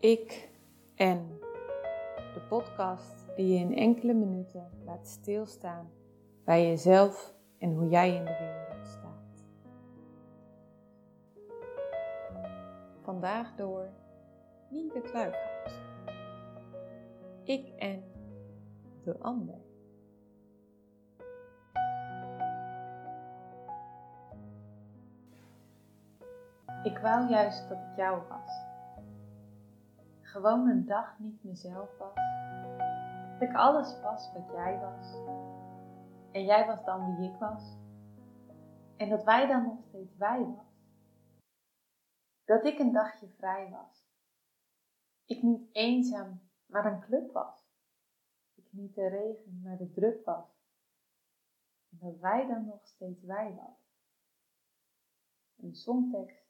Ik en de podcast die je in enkele minuten laat stilstaan bij jezelf en hoe jij in de wereld staat. Vandaag door Nienke Kluikhout. Ik en de ander. Ik wou juist dat ik jou was. Gewoon een dag niet mezelf was. Dat ik alles was wat jij was. En jij was dan wie ik was. En dat wij dan nog steeds wij was. Dat ik een dagje vrij was. Ik niet eenzaam, maar een club was. Ik niet de regen, maar de druk was. En dat wij dan nog steeds wij was. Een songtekst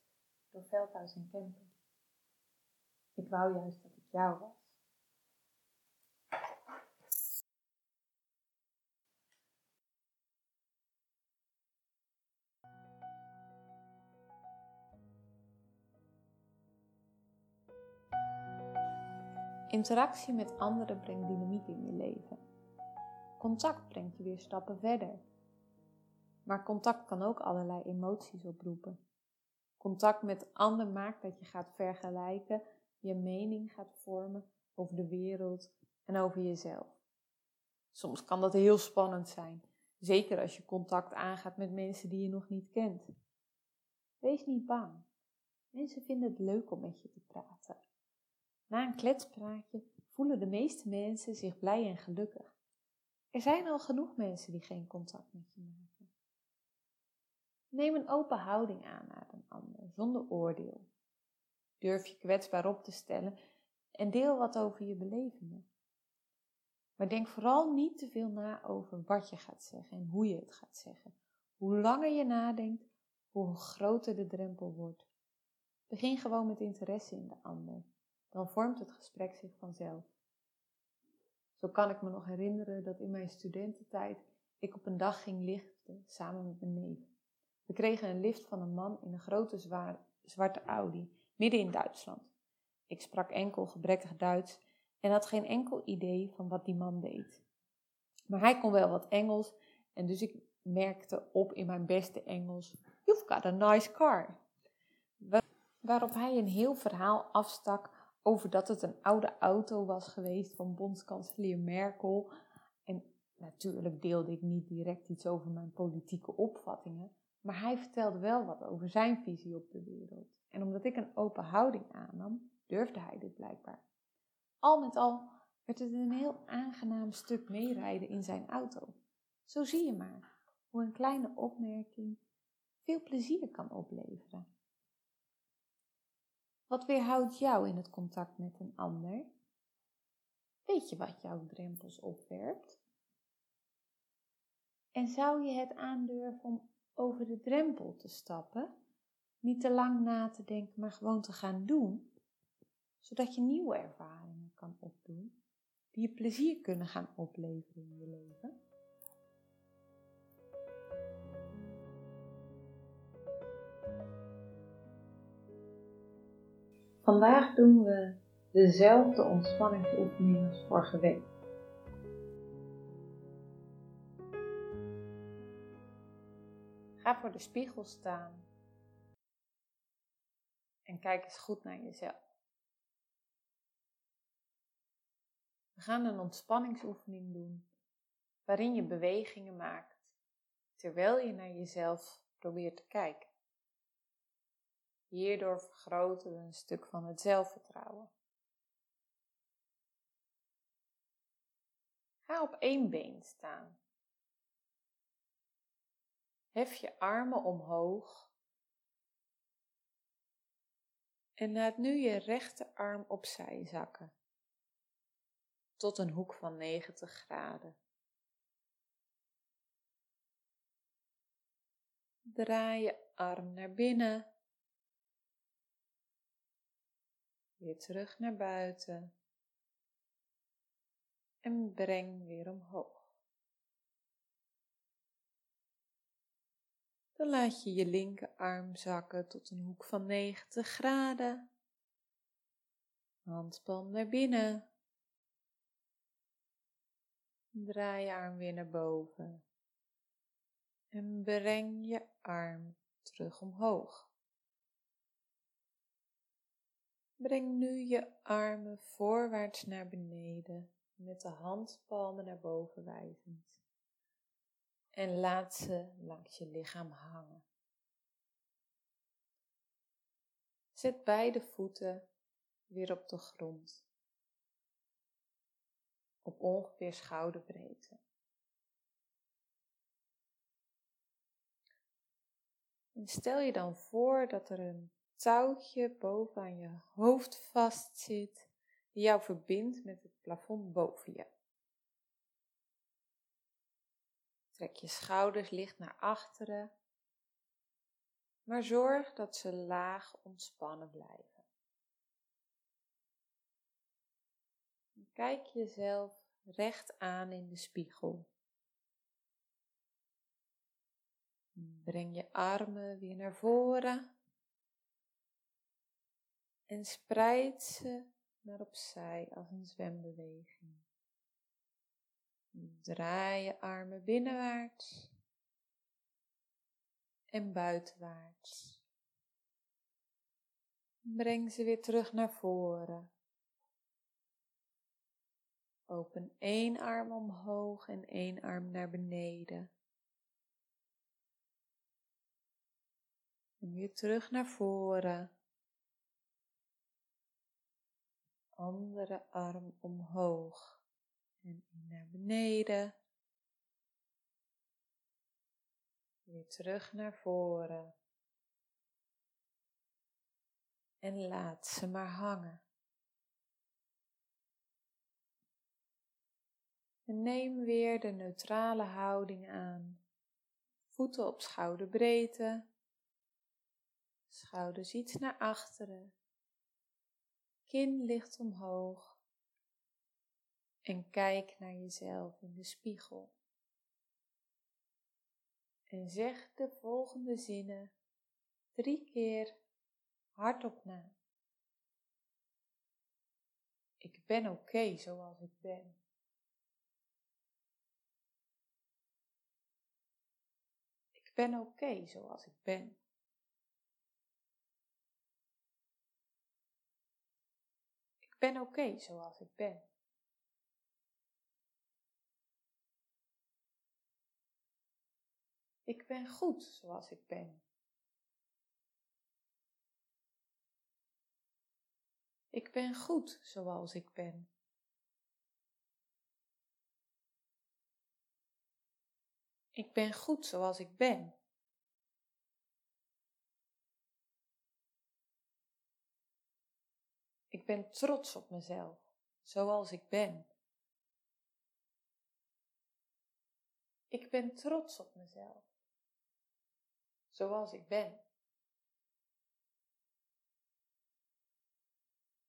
door Veldhuis en Kemper. Ik wou juist dat ik jou was. Interactie met anderen brengt dynamiek in je leven. Contact brengt je weer stappen verder. Maar contact kan ook allerlei emoties oproepen. Contact met anderen maakt dat je gaat vergelijken, je mening gaat vormen over de wereld en over jezelf. Soms kan dat heel spannend zijn, zeker als je contact aangaat met mensen die je nog niet kent. Wees niet bang. Mensen vinden het leuk om met je te praten. Na een kletspraatje voelen de meeste mensen zich blij en gelukkig. Er zijn al genoeg mensen die geen contact met je maken. Neem een open houding aan naar een ander, zonder oordeel. Durf je kwetsbaar op te stellen en deel wat over je belevingen. Maar denk vooral niet te veel na over wat je gaat zeggen en hoe je het gaat zeggen. Hoe langer je nadenkt, hoe groter de drempel wordt. Begin gewoon met interesse in de ander. Dan vormt het gesprek zich vanzelf. Zo kan ik me nog herinneren dat in mijn studententijd ik op een dag ging lichten samen met mijn neef. We kregen een lift van een man in een grote zwarte Audi, midden in Duitsland. Ik sprak enkel gebrekkig Duits en had geen enkel idee van wat die man deed. Maar hij kon wel wat Engels en dus ik merkte op in mijn beste Engels: You've got a nice car. Waarop hij een heel verhaal afstak over dat het een oude auto was geweest van bondskanselier Merkel. En natuurlijk deelde ik niet direct iets over mijn politieke opvattingen, maar hij vertelde wel wat over zijn visie op de wereld. En omdat ik een open houding aannam, durfde hij dit blijkbaar. Al met al werd het een heel aangenaam stuk meerijden in zijn auto. Zo zie je maar hoe een kleine opmerking veel plezier kan opleveren. Wat weerhoudt jou in het contact met een ander? Weet je wat jouw drempels opwerpt? En zou je het aandurven om over de drempel te stappen? Niet te lang na te denken, maar gewoon te gaan doen, zodat je nieuwe ervaringen kan opdoen, die je plezier kunnen gaan opleveren in je leven. Vandaag doen we dezelfde ontspanningsoefening als vorige week. Ga voor de spiegel staan en kijk eens goed naar jezelf. We gaan een ontspanningsoefening doen waarin je bewegingen maakt terwijl je naar jezelf probeert te kijken. Hierdoor vergroten we een stuk van het zelfvertrouwen. Ga op één been staan. Hef je armen omhoog en laat nu je rechterarm opzij zakken tot een hoek van 90 graden. Draai je arm naar binnen. Weer terug naar buiten. En breng weer omhoog. Dan laat je je linkerarm zakken tot een hoek van 90 graden. Handpalm naar binnen. Draai je arm weer naar boven. En breng je arm terug omhoog. Breng nu je armen voorwaarts naar beneden, met de handpalmen naar boven wijzend. En laat ze langs je lichaam hangen. Zet beide voeten weer op de grond. Op ongeveer schouderbreedte. En stel je dan voor dat er een touwtje boven aan je hoofd vastzit, die jou verbindt met het plafond boven je. Trek je schouders licht naar achteren, maar zorg dat ze laag ontspannen blijven. Kijk jezelf recht aan in de spiegel. Breng je armen weer naar voren en spreid ze naar opzij als een zwembeweging. Draai je armen binnenwaarts en buitenwaarts. Breng ze weer terug naar voren. Open één arm omhoog en één arm naar beneden. En weer terug naar voren. Andere arm omhoog en naar beneden. Weer terug naar voren. En laat ze maar hangen. En neem weer de neutrale houding aan. Voeten op schouderbreedte. Schouders iets naar achteren. Kin ligt omhoog. En kijk naar jezelf in de spiegel. En zeg de volgende zinnen drie keer hardop na. Ik ben oké zoals ik ben. Ik ben oké zoals ik ben. Ik ben oké zoals ik ben. Ben goed zoals ik ben. Ik ben goed zoals ik ben. Ik ben goed zoals ik ben. Ik ben trots op mezelf, zoals ik ben. Ik ben trots op mezelf zoals ik ben.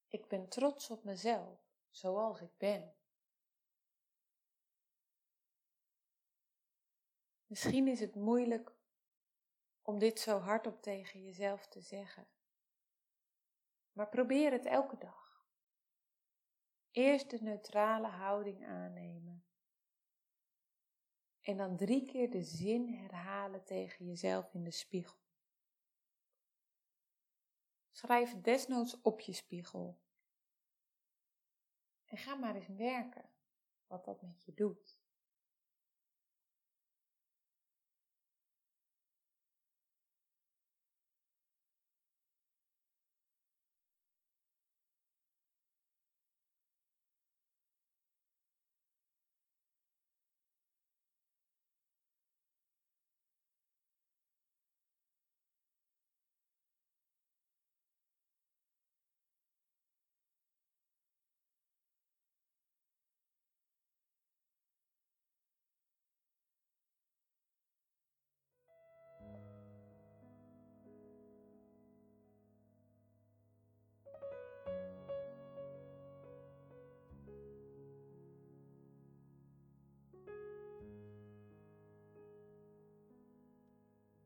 Ik ben trots op mezelf, zoals ik ben. Misschien is het moeilijk om dit zo hardop tegen jezelf te zeggen. Maar probeer het elke dag. Eerst de neutrale houding aannemen en dan drie keer de zin herhalen tegen jezelf in de spiegel. Schrijf desnoods op je spiegel. En ga maar eens werken wat dat met je doet.